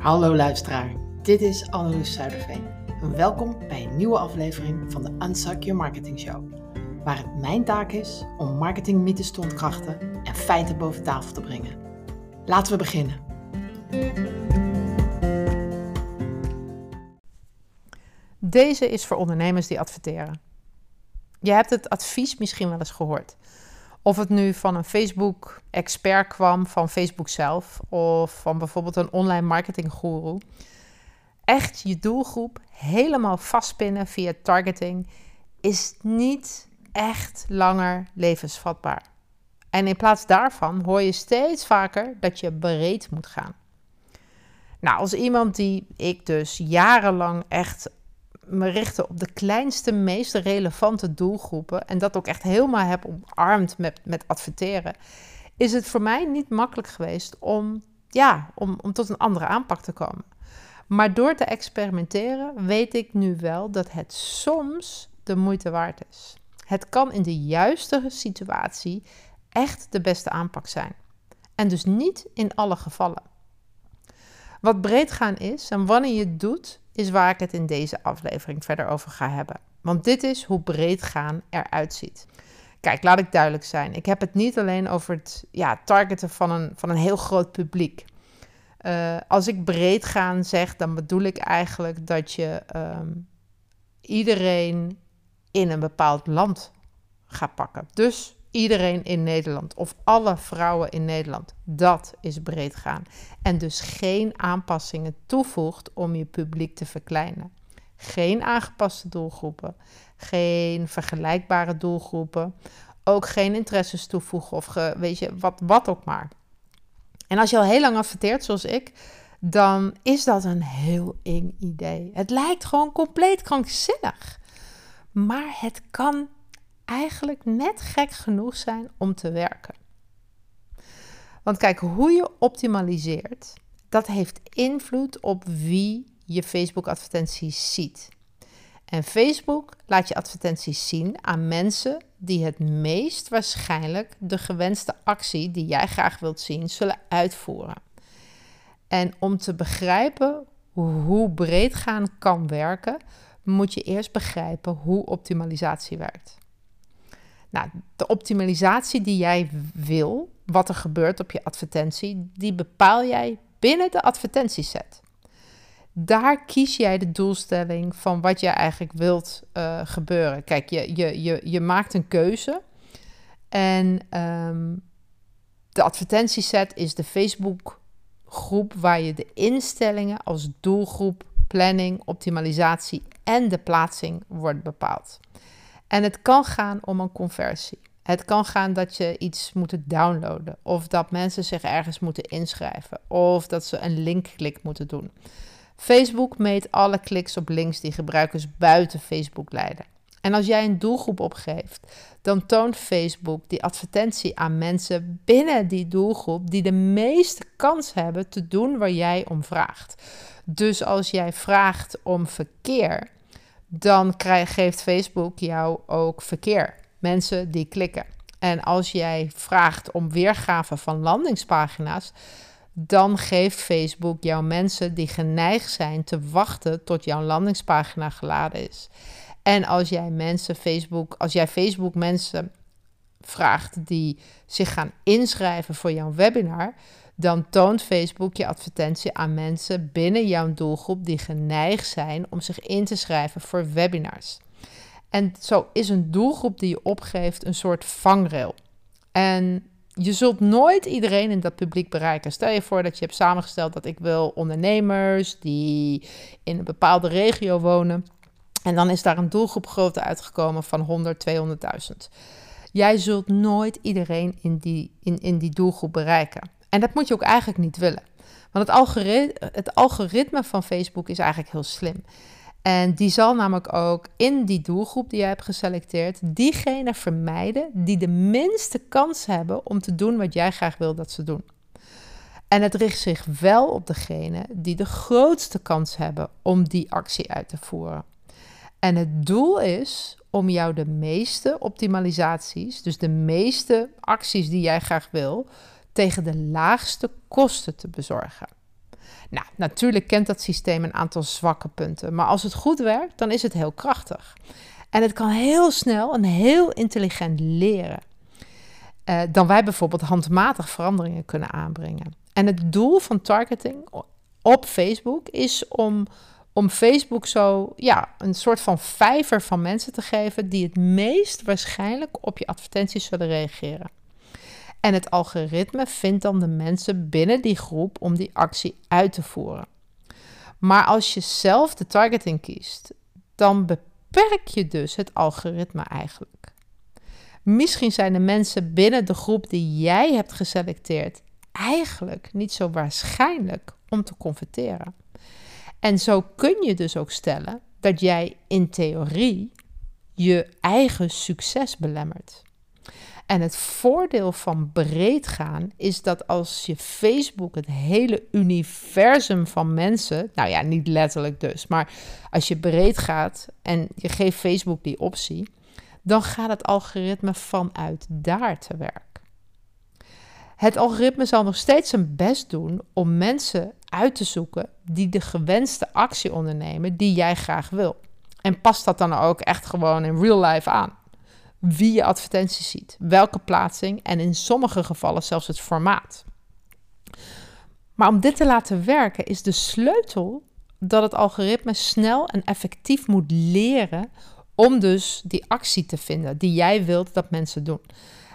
Hallo luisteraar, dit is Anneloes Zuiderveen. Welkom bij een nieuwe aflevering van de Unsuck Your Marketing Show. Waar het mijn taak is om marketingmythes te ontkrachten en feiten boven tafel te brengen. Laten we beginnen. Deze is voor ondernemers die adverteren. Je hebt het advies misschien wel eens gehoord. Of het nu van een Facebook-expert kwam, van Facebook zelf, of van bijvoorbeeld een online marketinggoeroe. Echt je doelgroep helemaal vastpinnen via targeting is niet echt langer levensvatbaar. En in plaats daarvan hoor je steeds vaker dat je breed moet gaan. Nou, als iemand die ik dus jarenlang echt me richtte op de kleinste, meest relevante doelgroepen en dat ook echt helemaal heb omarmd met, met adverteren, is het voor mij niet makkelijk geweest om, ja, om, om tot een andere aanpak te komen. Maar door te experimenteren weet ik nu wel dat het soms de moeite waard is. Het kan in de juiste situatie echt de beste aanpak zijn. En dus niet in alle gevallen. Wat breed gaan is en wanneer je het doet, is waar ik het in deze aflevering verder over ga hebben. Want dit is hoe breed gaan eruit ziet. Kijk, laat ik duidelijk zijn. Ik heb het niet alleen over het ja, targeten van een, van een heel groot publiek. Uh, als ik breed gaan zeg, dan bedoel ik eigenlijk dat je um, iedereen in een bepaald land gaat pakken. Dus iedereen in Nederland of alle vrouwen in Nederland. Dat is breed gaan. En dus geen aanpassingen toevoegt om je publiek te verkleinen. Geen aangepaste doelgroepen, geen vergelijkbare doelgroepen, ook geen interesses toevoegen of weet je, wat, wat ook maar. En als je al heel lang adverteert, zoals ik, dan is dat een heel eng idee. Het lijkt gewoon compleet krankzinnig. Maar het kan eigenlijk net gek genoeg zijn om te werken. Want kijk, hoe je optimaliseert, dat heeft invloed op wie je Facebook-advertenties ziet. En Facebook laat je advertenties zien aan mensen die het meest waarschijnlijk de gewenste actie die jij graag wilt zien zullen uitvoeren. En om te begrijpen hoe breed gaan kan werken, moet je eerst begrijpen hoe optimalisatie werkt. Nou, de optimalisatie die jij wil, wat er gebeurt op je advertentie, die bepaal jij binnen de advertentieset. Daar kies jij de doelstelling van wat jij eigenlijk wilt uh, gebeuren. Kijk, je, je, je, je maakt een keuze en um, de advertentieset is de Facebook groep waar je de instellingen als doelgroep, planning, optimalisatie en de plaatsing wordt bepaald. En het kan gaan om een conversie. Het kan gaan dat je iets moet downloaden, of dat mensen zich ergens moeten inschrijven, of dat ze een linkklik moeten doen. Facebook meet alle kliks op links die gebruikers buiten Facebook leiden. En als jij een doelgroep opgeeft, dan toont Facebook die advertentie aan mensen binnen die doelgroep die de meeste kans hebben te doen waar jij om vraagt. Dus als jij vraagt om verkeer, dan geeft Facebook jou ook verkeer. Mensen die klikken. En als jij vraagt om weergave van landingspagina's, dan geeft Facebook jou mensen die geneigd zijn te wachten tot jouw landingspagina geladen is. En als jij mensen Facebook, als jij Facebook mensen vraagt die zich gaan inschrijven voor jouw webinar, dan toont Facebook je advertentie aan mensen binnen jouw doelgroep die geneigd zijn om zich in te schrijven voor webinars. En zo is een doelgroep die je opgeeft een soort vangrail. En je zult nooit iedereen in dat publiek bereiken. Stel je voor dat je hebt samengesteld dat ik wil ondernemers die in een bepaalde regio wonen. En dan is daar een doelgroep grootte uitgekomen van 100, 200.000. Jij zult nooit iedereen in die, in, in die doelgroep bereiken. En dat moet je ook eigenlijk niet willen. Want het algoritme, het algoritme van Facebook is eigenlijk heel slim. En die zal namelijk ook in die doelgroep die je hebt geselecteerd, diegene vermijden die de minste kans hebben om te doen wat jij graag wil dat ze doen. En het richt zich wel op degene die de grootste kans hebben om die actie uit te voeren. En het doel is om jou de meeste optimalisaties, dus de meeste acties die jij graag wil, tegen de laagste kosten te bezorgen. Nou, natuurlijk kent dat systeem een aantal zwakke punten, maar als het goed werkt, dan is het heel krachtig. En het kan heel snel en heel intelligent leren. Uh, dan wij bijvoorbeeld handmatig veranderingen kunnen aanbrengen. En het doel van targeting op Facebook is om, om Facebook zo ja, een soort van vijver van mensen te geven die het meest waarschijnlijk op je advertenties zullen reageren. En het algoritme vindt dan de mensen binnen die groep om die actie uit te voeren. Maar als je zelf de targeting kiest, dan beperk je dus het algoritme eigenlijk. Misschien zijn de mensen binnen de groep die jij hebt geselecteerd eigenlijk niet zo waarschijnlijk om te converteren. En zo kun je dus ook stellen dat jij in theorie je eigen succes belemmert. En het voordeel van breed gaan is dat als je Facebook het hele universum van mensen, nou ja, niet letterlijk dus, maar als je breed gaat en je geeft Facebook die optie, dan gaat het algoritme vanuit daar te werk. Het algoritme zal nog steeds zijn best doen om mensen uit te zoeken die de gewenste actie ondernemen die jij graag wil. En past dat dan ook echt gewoon in real life aan? Wie je advertenties ziet, welke plaatsing en in sommige gevallen zelfs het formaat. Maar om dit te laten werken is de sleutel dat het algoritme snel en effectief moet leren om dus die actie te vinden die jij wilt dat mensen doen.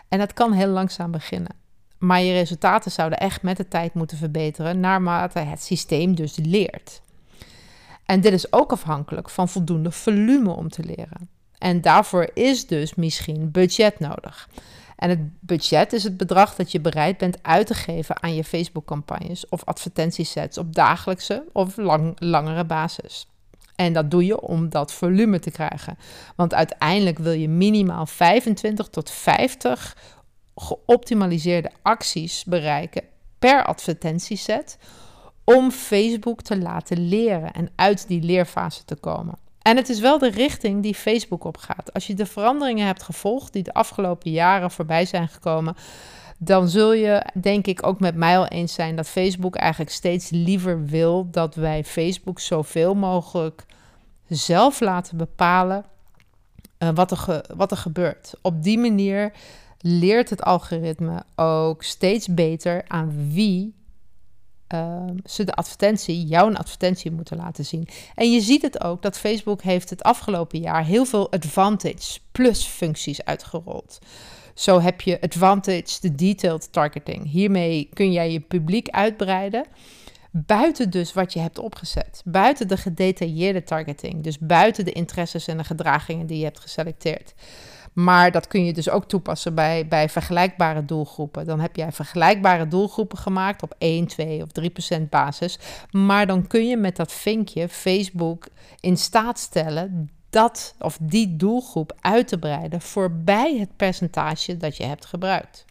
En dat kan heel langzaam beginnen. Maar je resultaten zouden echt met de tijd moeten verbeteren naarmate het systeem dus leert. En dit is ook afhankelijk van voldoende volume om te leren. En daarvoor is dus misschien budget nodig. En het budget is het bedrag dat je bereid bent uit te geven aan je Facebook-campagnes of advertentiesets op dagelijkse of lang, langere basis. En dat doe je om dat volume te krijgen. Want uiteindelijk wil je minimaal 25 tot 50 geoptimaliseerde acties bereiken per advertentieset om Facebook te laten leren en uit die leerfase te komen. En het is wel de richting die Facebook op gaat. Als je de veranderingen hebt gevolgd die de afgelopen jaren voorbij zijn gekomen, dan zul je denk ik ook met mij al eens zijn dat Facebook eigenlijk steeds liever wil dat wij Facebook zoveel mogelijk zelf laten bepalen uh, wat, er wat er gebeurt. Op die manier leert het algoritme ook steeds beter aan wie uh, ze de advertentie, jouw advertentie moeten laten zien. En je ziet het ook dat Facebook heeft het afgelopen jaar heel veel Advantage Plus functies uitgerold. Zo heb je Advantage, de detailed targeting. Hiermee kun jij je publiek uitbreiden. Buiten dus wat je hebt opgezet. Buiten de gedetailleerde targeting. Dus buiten de interesses en de gedragingen die je hebt geselecteerd. Maar dat kun je dus ook toepassen bij, bij vergelijkbare doelgroepen. Dan heb jij vergelijkbare doelgroepen gemaakt op 1, 2 of 3 procent basis. Maar dan kun je met dat vinkje Facebook in staat stellen dat of die doelgroep uit te breiden voorbij het percentage dat je hebt gebruikt.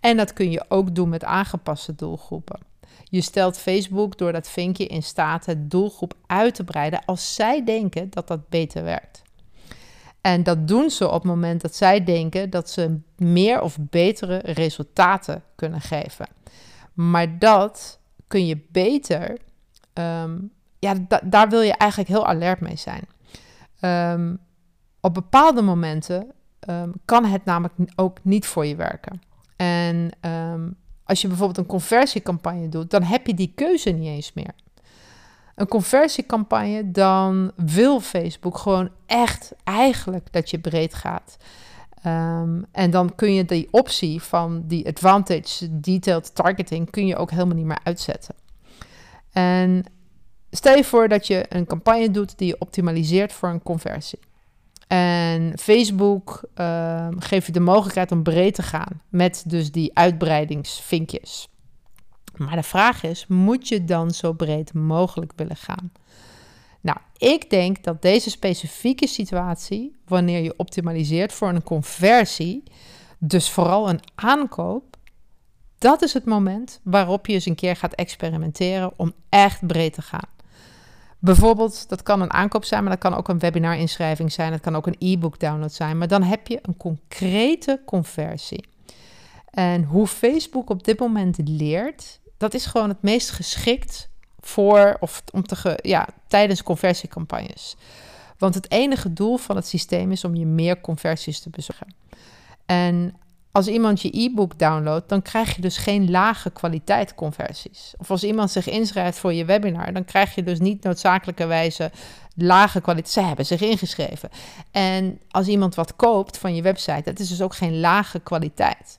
En dat kun je ook doen met aangepaste doelgroepen. Je stelt Facebook door dat vinkje in staat het doelgroep uit te breiden als zij denken dat dat beter werkt. En dat doen ze op het moment dat zij denken dat ze meer of betere resultaten kunnen geven. Maar dat kun je beter, ehm, ja, daar wil je eigenlijk heel alert mee zijn. Um, op bepaalde momenten um, kan het namelijk ook niet voor je werken. En als je bijvoorbeeld een conversiecampagne doet, dan heb je die keuze niet eens meer een conversiecampagne, dan wil Facebook gewoon echt eigenlijk dat je breed gaat. Ehm, en dan kun je die optie van die advantage detailed targeting kun je ook helemaal niet meer uitzetten. En stel je voor dat je een campagne doet die je optimaliseert voor een conversie. En Facebook uh, geeft je de mogelijkheid om breed te gaan met dus die uitbreidingsvinkjes. Maar de vraag is, moet je dan zo breed mogelijk willen gaan? Nou, ik denk dat deze specifieke situatie, wanneer je optimaliseert voor een conversie, dus vooral een aankoop, dat is het moment waarop je eens een keer gaat experimenteren om echt breed te gaan. Bijvoorbeeld, dat kan een aankoop zijn, maar dat kan ook een webinar-inschrijving zijn, dat kan ook een e-book download zijn, maar dan heb je een concrete conversie. En hoe Facebook op dit moment leert, dat is gewoon het meest geschikt voor of om te ja, tijdens conversiecampagnes. Want het enige doel van het systeem is om je meer conversies te bezorgen. En als iemand je e-book downloadt, dan krijg je dus geen lage kwaliteit conversies. Of als iemand zich inschrijft voor je webinar, dan krijg je dus niet noodzakelijkerwijze lage kwaliteit. Ze hebben zich ingeschreven. En als iemand wat koopt van je website, dat is dus ook geen lage kwaliteit.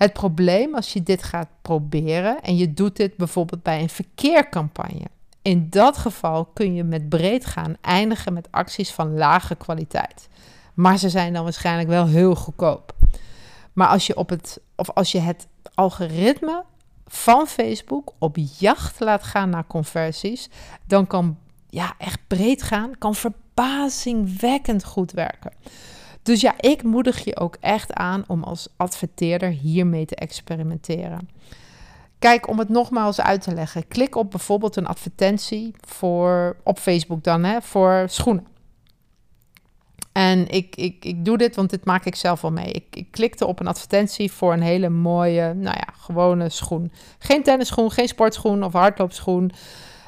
Het probleem als je dit gaat proberen en je doet dit bijvoorbeeld bij een verkeercampagne. In dat geval kun je met breed gaan eindigen met acties van lage kwaliteit. Maar ze zijn dan waarschijnlijk wel heel goedkoop. Maar als je, op het, of als je het algoritme van Facebook op jacht laat gaan naar conversies, dan kan ja, echt breed gaan, kan verbazingwekkend goed werken. Dus ja, ik moedig je ook echt aan om als adverteerder hiermee te experimenteren. Kijk, om het nogmaals uit te leggen, klik op bijvoorbeeld een advertentie voor, op Facebook dan, hè, voor schoenen. En ik, ik, ik doe dit, want dit maak ik zelf wel mee. Ik, ik klikte op een advertentie voor een hele mooie, nou ja, gewone schoen. Geen tennisschoen, geen sportschoen of hardloopschoen.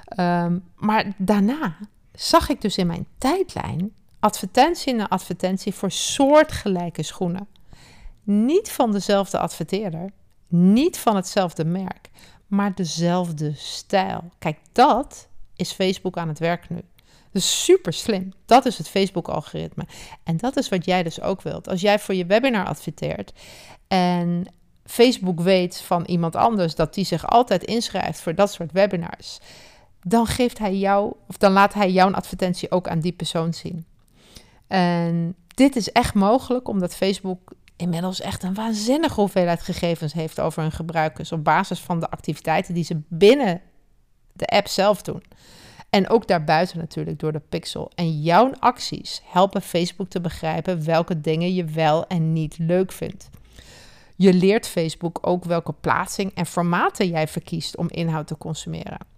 Ehm, maar daarna zag ik dus in mijn tijdlijn advertentie na advertentie voor soortgelijke schoenen. Niet van dezelfde adverteerder, niet van hetzelfde merk, maar dezelfde stijl. Kijk, dat is Facebook aan het werk nu. Dus super slim. Dat is het Facebook-algoritme. En dat is wat jij dus ook wilt. Als jij voor je webinar adverteert en Facebook weet van iemand anders dat die zich altijd inschrijft voor dat soort webinars, dan geeft hij jou, of dan laat hij jouw advertentie ook aan die persoon zien. En dit is echt mogelijk omdat Facebook inmiddels echt een waanzinnige hoeveelheid gegevens heeft over hun gebruikers op basis van de activiteiten die ze binnen de app zelf doen. En ook daarbuiten natuurlijk door de pixel. En jouw acties helpen Facebook te begrijpen welke dingen je wel en niet leuk vindt. Je leert Facebook ook welke plaatsing en formaten jij verkiest om inhoud te consumeren.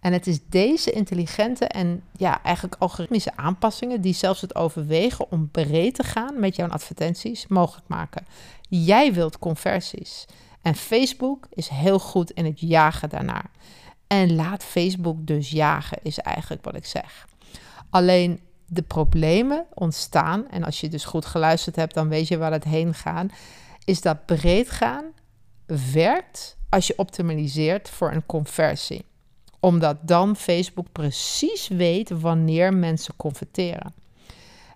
En het is deze intelligente en ja, eigenlijk algoritmische aanpassingen die zelfs het overwegen om breed te gaan met jouw advertenties mogelijk maken. Jij wilt conversies. En Facebook is heel goed in het jagen daarnaar. En laat Facebook dus jagen, is eigenlijk wat ik zeg. Alleen de problemen ontstaan, en als je dus goed geluisterd hebt, dan weet je waar het heen gaat, is dat breed gaan werkt als je optimaliseert voor een conversie omdat dan Facebook precies weet wanneer mensen converteren.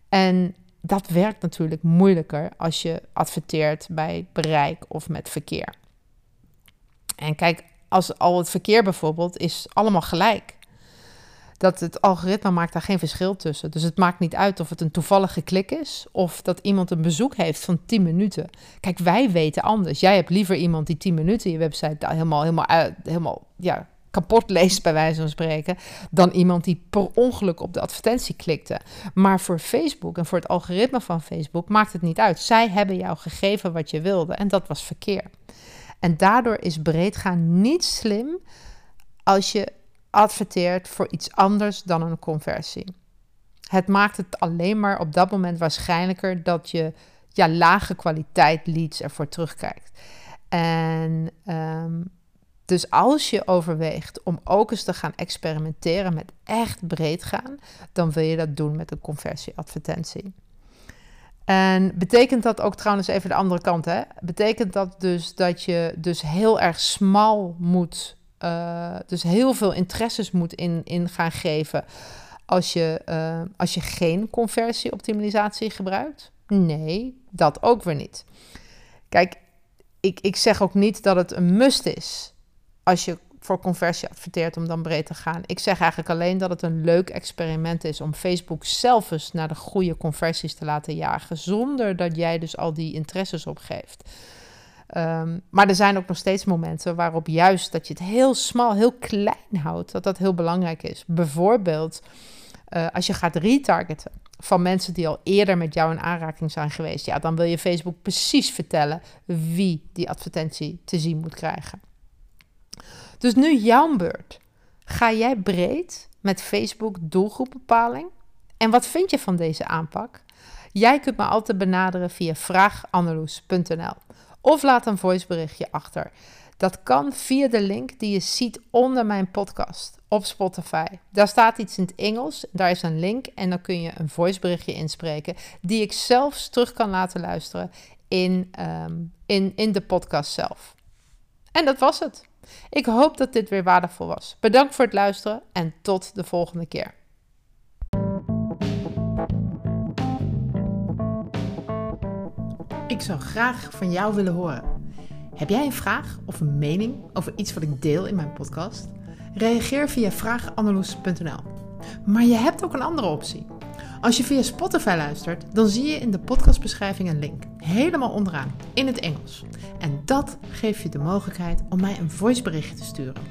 En dat werkt natuurlijk moeilijker als je adverteert bij bereik of met verkeer. En kijk, als al het verkeer bijvoorbeeld is allemaal gelijk. Dat het algoritme maakt daar geen verschil tussen. Dus het maakt niet uit of het een toevallige klik is of dat iemand een bezoek heeft van 10 minuten. Kijk, wij weten anders. Jij hebt liever iemand die 10 minuten je website helemaal, helemaal, helemaal ja, kapot leest, bij wijze van spreken, dan iemand die per ongeluk op de advertentie klikte. Maar voor Facebook en voor het algoritme van Facebook maakt het niet uit. Zij hebben jou gegeven wat je wilde en dat was verkeer. En daardoor is breedgaan niet slim als je adverteert voor iets anders dan een conversie. Het maakt het alleen maar op dat moment waarschijnlijker dat je ja, lage kwaliteit leads ervoor terugkijkt. En um, dus als je overweegt om ook eens te gaan experimenteren met echt breed gaan, dan wil je dat doen met een conversieadvertentie. En betekent dat ook trouwens even de andere kant, hè? Betekent dat dus dat je dus heel erg smal moet, uh, dus heel veel interesses moet in, in gaan geven als je, uh, als je geen conversieoptimalisatie gebruikt? Nee, dat ook weer niet. Kijk, ik, ik zeg ook niet dat het een must is als je voor conversie adverteert om dan breed te gaan. Ik zeg eigenlijk alleen dat het een leuk experiment is om Facebook zelf eens naar de goede conversies te laten jagen, zonder dat jij dus al die interesses opgeeft. Um, maar er zijn ook nog steeds momenten waarop juist dat je het heel smal, heel klein houdt, dat dat heel belangrijk is. Bijvoorbeeld uh, als je gaat retargeten van mensen die al eerder met jou in aanraking zijn geweest, ja, dan wil je Facebook precies vertellen wie die advertentie te zien moet krijgen. Dus nu jouw beurt. Ga jij breed met Facebook doelgroepbepaling? En wat vind je van deze aanpak? Jij kunt me altijd benaderen via vraagannaloes.nl Of laat een voiceberichtje achter. Dat kan via de link die je ziet onder mijn podcast op Spotify. Daar staat iets in het Engels, daar is een link en dan kun je een voiceberichtje inspreken die ik zelfs terug kan laten luisteren in, ehm, in, in de podcast zelf. En dat was het. Ik hoop dat dit weer waardevol was. Bedankt voor het luisteren en tot de volgende keer. Ik zou graag van jou willen horen. Heb jij een vraag of een mening over iets wat ik deel in mijn podcast? Reageer via vraagannaloes.nl. Maar je hebt ook een andere optie. Als je via Spotify luistert, dan zie je in de podcastbeschrijving een link. Helemaal onderaan, in het Engels. En dat geeft je de mogelijkheid om mij een voiceberichtje te sturen.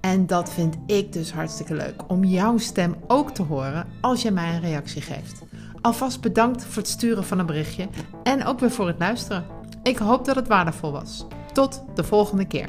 En dat vind ik dus hartstikke leuk, om jouw stem ook te horen als je mij een reactie geeft. Alvast bedankt voor het sturen van een berichtje en ook weer voor het luisteren. Ik hoop dat het waardevol was. Tot de volgende keer.